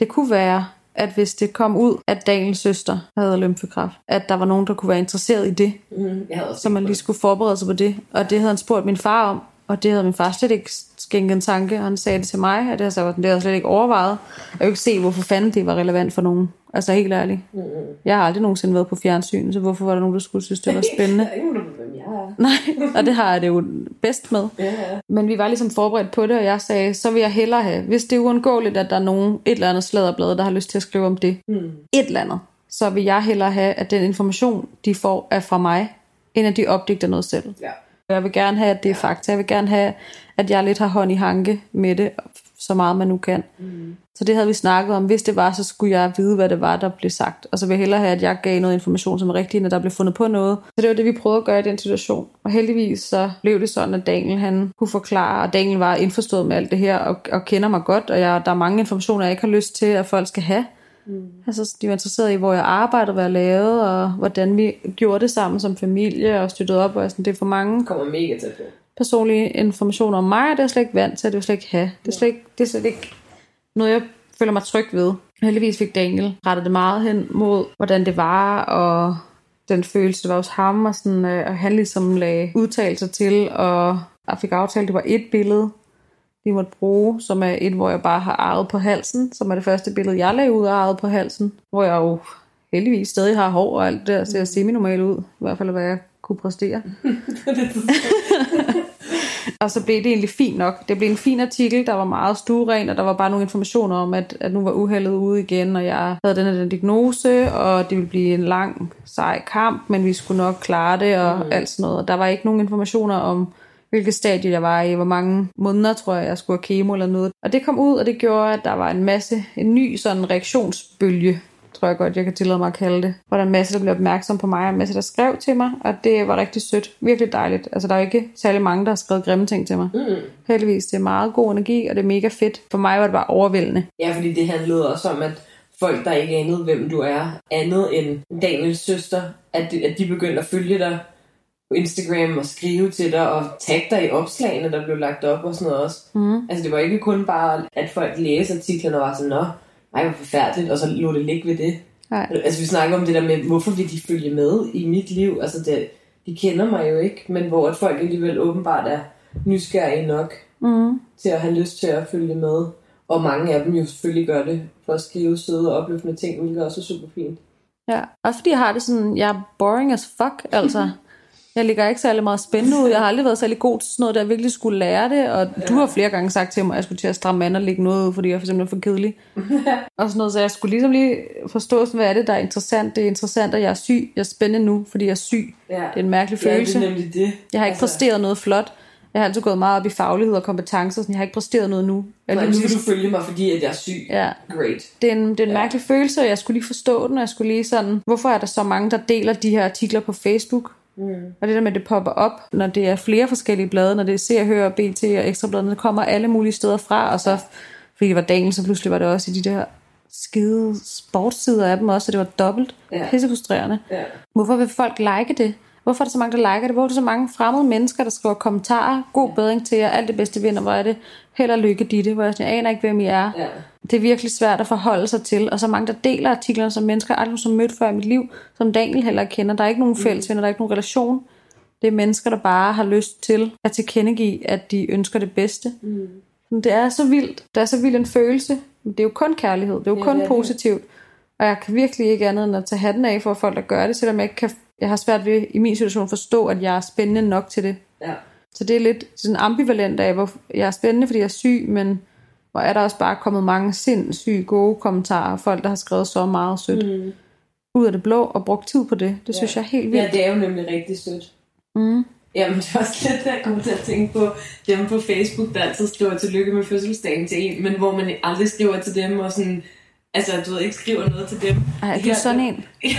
det kunne være, at hvis det kom ud, at Daniels søster havde lymfekræft, at der var nogen, der kunne være interesseret i det, Mm. Jeg så man lige skulle forberede sig på det. Og det havde han spurgt min far om, og det havde min far slet ikke skænket en tanke. Han sagde det til mig, og det havde, så, det havde jeg slet ikke overvejet. Jeg kunne ikke se, hvorfor fanden det var relevant for nogen. Altså helt ærligt. Mm. Jeg har aldrig nogensinde været på fjernsyn, så hvorfor var der nogen, der skulle synes, det var spændende? Der er hvem jeg er. Nej, og det har jeg det jo bedst med. Ja. Men vi var ligesom forberedt på det, og jeg sagde, så vil jeg hellere have, hvis det er uundgåeligt, at der er nogen, et eller andet sladderblad, der har lyst til at skrive om det, Mm. et eller andet, så vil jeg hellere have, at den information, de får, er fra mig, end at de opdigter noget selv. Ja. Jeg vil gerne have, at det er fakta. Jeg vil gerne have, at jeg lidt har hånd i hanke med det, så meget man nu kan. Mm. Så det havde vi snakket om. Hvis det var, så skulle jeg vide, hvad det var, der blev sagt. Og så vil jeg hellere have, at jeg gav noget information, som er rigtigt, når der blev fundet på noget. Så det var det, vi prøvede at gøre i den situation. Og heldigvis så blev det sådan, at Daniel han kunne forklare, og Daniel var indforstået med alt det her, og, og kender mig godt, og jeg, der er mange informationer, jeg ikke har lyst til, at folk skal have. Mm. Altså, de var interesserede i, hvor jeg arbejdede, hvad jeg lavede, og hvordan vi gjorde det sammen som familie, og støttede op, og sådan, det er for mange Kommer mega tæt på. personlige informationer om mig, og det er jeg slet ikke vant til, det vil slet ikke have. Det er slet ikke, det er slet ikke noget, jeg føler mig tryg ved. Heldigvis fik Daniel rettet det meget hen mod, hvordan det var, og den følelse, der var hos ham, og, sådan, øh, og han ligesom lagde udtalelser til, og jeg fik aftalt, at det var et billede, de måtte bruge, som er et, hvor jeg bare har arret på halsen, som er det første billede, jeg lagde ud af arret på halsen, hvor jeg jo heldigvis stadig har hår og alt det der, ser semi-normalt ud, i hvert fald hvad jeg kunne præstere. Og så blev det egentlig fint nok. Det blev en fin artikel, der var meget stueren, og der var bare nogle informationer om, at, at nu var uheldet ude igen, og jeg havde den her den diagnose, og det ville blive en lang, sej kamp, men vi skulle nok klare det, og mm. alt sådan noget. Og der var ikke nogen informationer om hvilket stadie jeg var i, hvor mange måneder, tror jeg, jeg skulle have kemo eller noget. Og det kom ud, og det gjorde, at der var en masse, en ny sådan reaktionsbølge, tror jeg godt, jeg kan tillade mig at kalde det. Hvor der er en masse, der blev opmærksom på mig, og en masse, der skrev til mig, og det var rigtig sødt. Virkelig dejligt. Altså, der er ikke særlig mange, der har skrevet grimme ting til mig. Mm. Heldigvis, det er meget god energi, og det er mega fedt. For mig var det bare overvældende. Ja, fordi det handlede også om, at folk, der ikke anede, hvem du er, andet end Daniels søster, at de, at de begyndte at følge dig på Instagram og skrive til dig og tagge dig i opslagene, der blev lagt op og sådan noget også. Mm. Altså det var ikke kun bare, at folk læste artiklerne og var sådan, nå, ej, hvor forfærdeligt, og så lå det ligge ved det. Nej. Altså vi snakker om det der med, hvorfor vil de følge med i mit liv? Altså det, de kender mig jo ikke, men hvor at folk alligevel åbenbart er nysgerrige nok Mm. til at have lyst til at følge med. Og mange af dem jo selvfølgelig gør det for at skrive søde og opløftende ting, hvilket også er super fint. Ja, også fordi jeg har det sådan, jeg er boring as fuck, altså. Jeg ligger ikke særlig meget spændende ud. Jeg har aldrig været særlig god til sådan noget, der jeg virkelig skulle lære det. Og du har flere gange sagt til mig, at jeg skulle til at stramme an og lægge noget ud, fordi jeg for eksempel er for kedelig. og sådan noget, så jeg skulle ligesom lige forstå, hvad er det, der er interessant. Det er interessant, at jeg er syg. Jeg er spændende nu, fordi jeg er syg. Ja. Det er en mærkelig Ja, følelse. det er nemlig det. Jeg har ikke præsteret noget flot. Jeg har altid gået meget op i faglighed og kompetencer, så jeg har ikke præsteret noget nu. Jeg Nej, nu skal du følge mig, fordi at jeg er syg. Ja. Great. det er en, det er en Ja. mærkelig følelse, og jeg skulle lige forstå den, og jeg skulle lige sådan, hvorfor er der så mange, der deler de her artikler på Facebook? Mm. Og det der med, at det popper op, når det er flere forskellige blade, når det er Se og Hør, BT og Ekstrabladene, det kommer alle mulige steder fra, og så, fordi det var Daniel, så pludselig var det også i de der skide sportssider af dem også, så det var dobbelt Ja. pisse frustrerende. Ja. Hvorfor vil folk like det? Hvorfor er der så mange, der liker det? Hvorfor er der så mange fremmede mennesker, der skriver kommentarer? God bedring til jer, alt det bedste vinder, hvor er det? Held og lykke, Ditte, hvor jeg, sådan, jeg aner ikke, hvem I er. Ja. Det er virkelig svært at forholde sig til, og så mange, der deler artiklerne som mennesker, aldrig har mødt før i mit liv, som Daniel heller ikke kender. Der er ikke nogen fælles venner, der er ikke nogen relation. Det er mennesker, der bare har lyst til at tilkendegive, at de ønsker det bedste. Mm. Det er så vildt. Det er så vild en følelse. Det er jo kun kærlighed. Det er jo Ja, kun det er det. Og jeg kan virkelig ikke andet end at tage hatten af for folk, der gør det, selvom jeg ikke kan, jeg har svært ved i min situation at forstå, at jeg er spændende nok til det. Ja. Så det er lidt sådan ambivalent af, hvor jeg er spændende, fordi jeg er syg, men hvor er der også bare kommet mange sindssyge gode kommentarer, folk, der har skrevet så meget sødt Mm. ud af det blå og brugt tid på det. Det Ja. synes jeg er helt ja, vildt. det er jo nemlig rigtig sødt. Mm. Jamen, det er også lidt, jeg kommer til at tænke på dem på Facebook, der altid skriver tillykke med fødselsdagen til en, men hvor man aldrig skriver til dem, og sådan, altså, du ved, ikke skriver noget til dem. Ej, er du her- sådan en?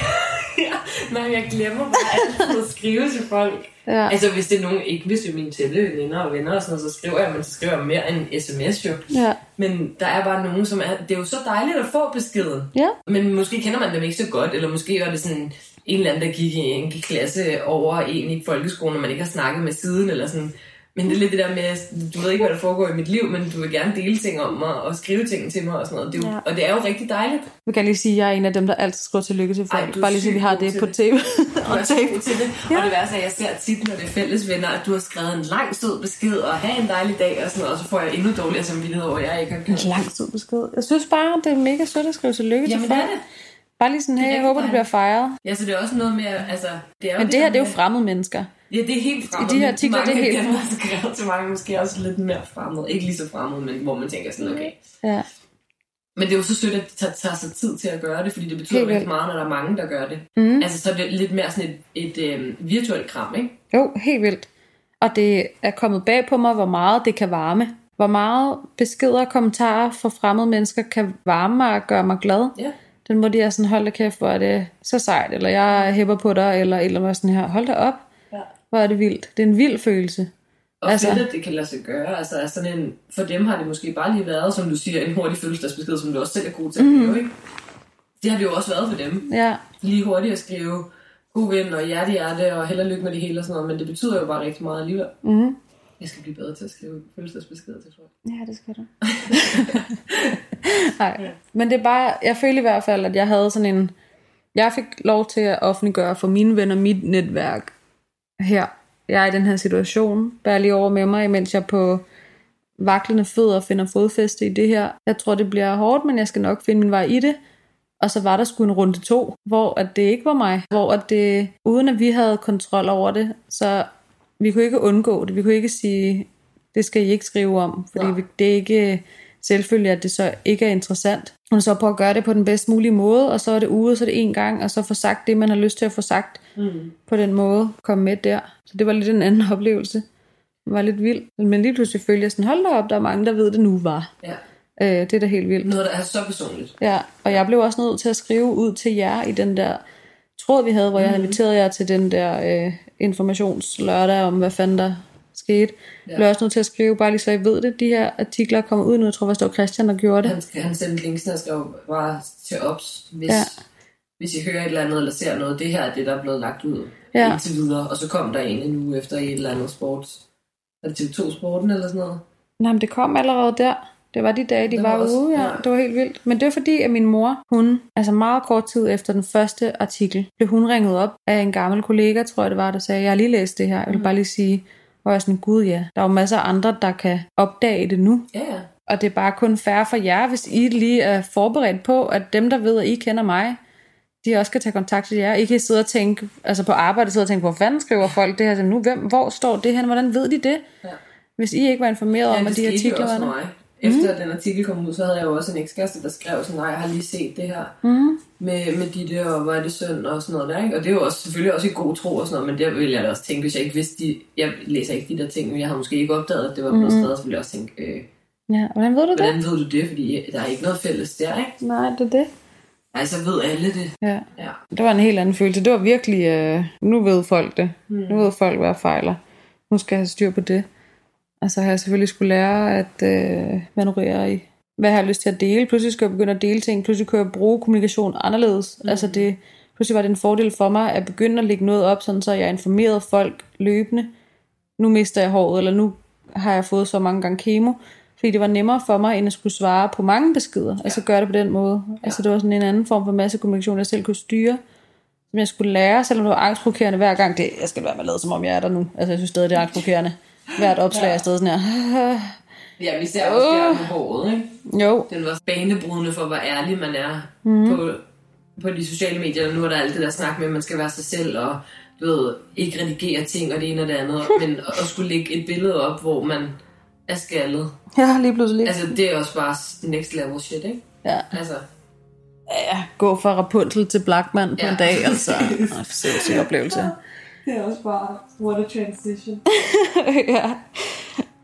ja, nej, jeg glemmer bare altid at skrive til folk. Ja. Altså, hvis det er nogen, ikke hvis det er mine tætte veninder og venner og sådan noget, så skriver jeg, men så skriver jeg mere end sms jo. ja. Men der er bare nogen, som er, det er jo så dejligt at få beskeden. Ja. Men måske kender man dem ikke så godt, eller måske var det sådan en eller anden, der gik i en klasse over en i folkeskolen, og man ikke har snakket med siden, eller sådan. Men det er lidt det der med, du ved ikke, hvad der foregår i mit liv, men du vil gerne dele ting om mig, og skrive ting til mig og sådan noget. Det er jo, Ja. Og det er jo rigtig dejligt. Jeg kan lige sige, at jeg er en af dem, der altid skriver tillykke til folk. Ej, du bare lige så vi har det til på det. tape. Du og er tape. til det. Ja. Og det værste er, at jeg ser tit, når det er fælles venner, at du har skrevet en lang sød besked, og have en dejlig dag og sådan noget, og så får jeg endnu dårligere samvittighed over, at jeg ikke har En gjort lang tid besked. Jeg synes bare, det er mega sødt at skrive tillykke til Jamen, det folk. er det. Bare lige sådan, Det hey, jeg håber, det bliver fejret. Ja, så det er også noget med, altså... Det er jo Men det her, der det er jo med- fremmede mennesker. Ja, det er helt fremmed. I de her artikler, mange det er helt der er skrevet til mange, måske også lidt mere fremmed. Ikke lige så fremmed, men hvor man tænker sådan, okay. Ja. Men det er jo så sødt, at de tager, tager sig tid til at gøre det, fordi det betyder Helt rigtig meget, når der er mange, der gør det. Mm. Altså, så er det lidt mere sådan et, et øh, virtuelt kram, ikke? Jo, helt vildt. Og det er kommet bag på mig, hvor meget det kan varme. Hvor meget beskeder og kommentarer fra fremmede mennesker kan varme mig og gøre mig glad. Ja. Den må de er sådan, hold da kæft, hvor er det så sejt, eller jeg hæpper på dig, eller, eller sådan her, hold da op. hvor er det vildt. Det er en vild følelse. Og Altså- fedt, at det kan lade sig gøre. Altså, er sådan en, for dem har det måske bare lige været, som du siger, en hurtig fødselsdagsbesked, som du også selv er god til at Mhm. lave, ikke? Det har det jo også været for dem. Ja, Lige hurtigt at skrive god ven og hjerte hjerte og held og lykke med det hele og sådan noget, men det betyder jo bare rigtig meget alligevel. mm. Jeg skal blive bedre til at skrive fødselsdagsbeskeder til folk. ja det skal du. Nej, men det er bare, jeg føler i hvert fald, at jeg havde sådan en, jeg fik lov til at offentliggøre for mine venner mit netværk her. Jeg er i den her situation, bær lige over med mig, mens jeg på vaklende fødder finder fodfæste i det her. Jeg tror, det bliver hårdt, men jeg skal nok finde min vej i det. Og så var der sgu en runde to, hvor at det ikke var mig. Hvor at det, uden at vi havde kontrol over det, så vi kunne ikke undgå det. Vi kunne ikke sige, det skal I ikke skrive om, fordi vi, det er ikke selvfølgelig, at det så ikke er interessant. Og så prøve at gøre det på den bedst mulige måde, og så er det ude, så er det en gang, og så få sagt det, man har lyst til at få sagt Mm. på den måde, komme med der. Så det var lidt en anden oplevelse. var lidt vildt. Men lige pludselig følte jeg sådan, hold da op, der er mange, der ved det nu var. Ja. Øh, det er da helt vildt. Noget, der er så personligt. Ja, og jeg blev også nødt til at skrive ud til jer i den der tråd, vi havde, hvor jeg havde inviteret jer til den der øh, informationslørdag om, hvad fanden der skete. Ja. Blev også nødt til at skrive, bare lige så I ved det, de her artikler kommer ud nu. Jeg tror, det var Christian, der gjorde det. Han, han sendte linksene og skrev bare til ops, hvis, Ja. hvis I hører et eller andet, eller ser noget. Det her er det, der er blevet lagt ud Ja. indtil videre. Og så kom der en en uge efter et eller andet sports. Er det TV2 Sporten eller sådan noget? Nej, men det kom allerede der. Det var de dage, de Det var, var også- ude, ja. ja. Det var helt vildt. Men det var fordi, at min mor, hun, altså meget kort tid efter den første artikel, blev hun ringet op af en gammel kollega, tror jeg det var, der sagde, jeg har lige læst det her. Jeg vil bare lige sige, hvor jeg er sådan, gud ja, der er jo masser af andre, der kan opdage det nu. Ja, ja. Og det er bare kun fair for jer, hvis I lige er forberedt på, at dem, der ved, at I kender mig, de også kan tage kontakt til jer. I kan sidde og tænke, altså på arbejde sidde og tænke, hvor fanden skriver folk det her til nu? Hvem, hvor står det her? Hvordan ved de det? Ja. Hvis I ikke var informeret om, ja at det de artikler var der. Mig. Efter mm. den artikel kom ud, så havde jeg jo også en ekskæreste, der skrev sådan, nej, jeg har lige set det her Mm. med, med de der, og hvor er det synd og sådan noget der, ikke? Og det er jo også, selvfølgelig også i god tro og sådan noget, men det ville jeg da også tænke, hvis jeg ikke vidste de, jeg læser ikke de der ting, men jeg havde måske ikke opdaget, at det var blevet Mhm. skrevet, så ville jeg også tænke, øh, Ja, hvordan ved du det? hvordan ved du det? Fordi der er ikke noget fælles der, ikke? Nej, det er det. Altså ved alle det. Ja. Ja. Det var en helt anden følelse. Det var virkelig, øh, nu ved folk det. Mm. Nu ved folk, hvad jeg fejler. Nu skal jeg have styr på det. Og så har jeg selvfølgelig skulle lære at øh, manøvrere i, hvad jeg har lyst til at dele. Pludselig skal jeg begynde at dele ting. Pludselig kunne jeg bruge kommunikation anderledes. Mm. Altså det, pludselig var det en fordel for mig at begynde at lægge noget op, sådan så jeg informerede folk løbende. Nu mister jeg håret, eller nu har jeg fået så mange gange kemo. Fordi det var nemmere for mig, end at skulle svare på mange beskeder. Ja. Altså gøre det på den måde. Ja. Altså det var sådan en anden form for massekommunikation, jeg selv kunne styre. Som jeg skulle lære, selvom det var angstprovokerende hver gang. Det, jeg skal være med at lade, som om jeg er der nu. Altså jeg synes stadig, det er angstprovokerende. Hvert opslag Ja. er sådan her. Ja, vi ser også uh. med håret, ikke? Jo, Den var banebrydende for, hvor ærlig man er mm. på, på de sociale medier. Nu er der alt det der snak med, at man skal være sig selv, og du ved, ikke redigere ting og det ene og det andet. men at skulle lægge et billede op, hvor man er skaldet. ja, lige pludselig. Altså, det er også bare next level shit, ikke? Ja, Altså, ja gå fra Rapunzel til Blackman på Ja. en dag, altså. Ej, Sindssyg oplevelse. Det er også bare, what a transition. ja.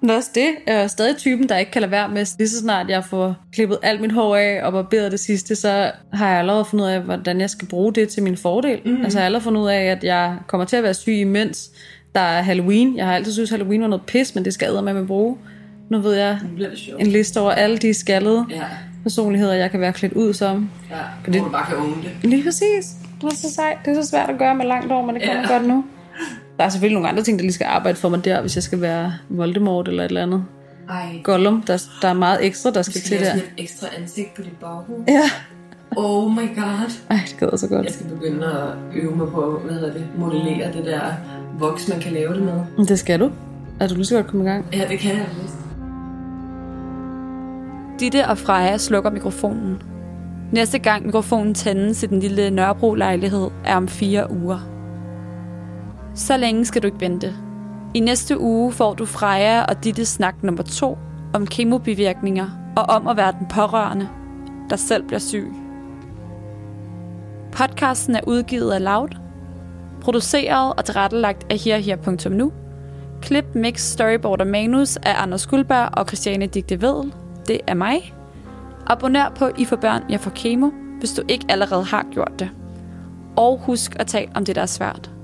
Men også det. Jeg er stadig typen, der ikke kan lade være med, lige så snart jeg får klippet alt mit hår af og barberet det sidste, så har jeg allerede fundet ud af, hvordan jeg skal bruge det til min fordel. Mm. Altså jeg har allerede fundet ud af, at jeg kommer til at være syg imens der er Halloween. Jeg har altid synes Halloween var noget pis, men det skal jeg med at bruge. Nu ved jeg det en liste over alle de skaldede Ja, personligheder, jeg kan være klædt ud som. ja. det- Hvor du bare kan own det. Lige præcis. Det er så sejt. Det er så svært at gøre med langt hår, men det kan Ja. man godt nu. Der er selvfølgelig nogle andre ting, der lige skal arbejde for mig der, hvis jeg skal være Voldemort eller et eller andet. Ej, Gollum, der, der er meget ekstra, der du skal skal til der. sådan et ekstra ansigt på dit baghoved. Ja. Oh my god. Ej, det gad jeg så godt. Jeg skal begynde at øve mig på, hvad hedder det, modellere det der voks, man kan lave det med. Det skal du. Er du lige så godt komme i gang? Ja, det kan jeg vist. Ditte og Freja slukker mikrofonen. Næste gang mikrofonen tændes i den lille Nørrebro-lejlighed er om fire uger. Så længe skal du ikke vente. I næste uge får du Freja og Ditte snak nummer to om kemobivirkninger og om at være den pårørende, der selv bliver syg. Podcasten er udgivet af Loud, produceret og tilrettelagt af herher.nu, klip, mix, storyboard og manus af Anders Guldberg og Christiane Digte Vedel. Det er mig. Abonner på I for børn, jeg får kemo, hvis du ikke allerede har gjort det. Og husk at tale om det, der er svært.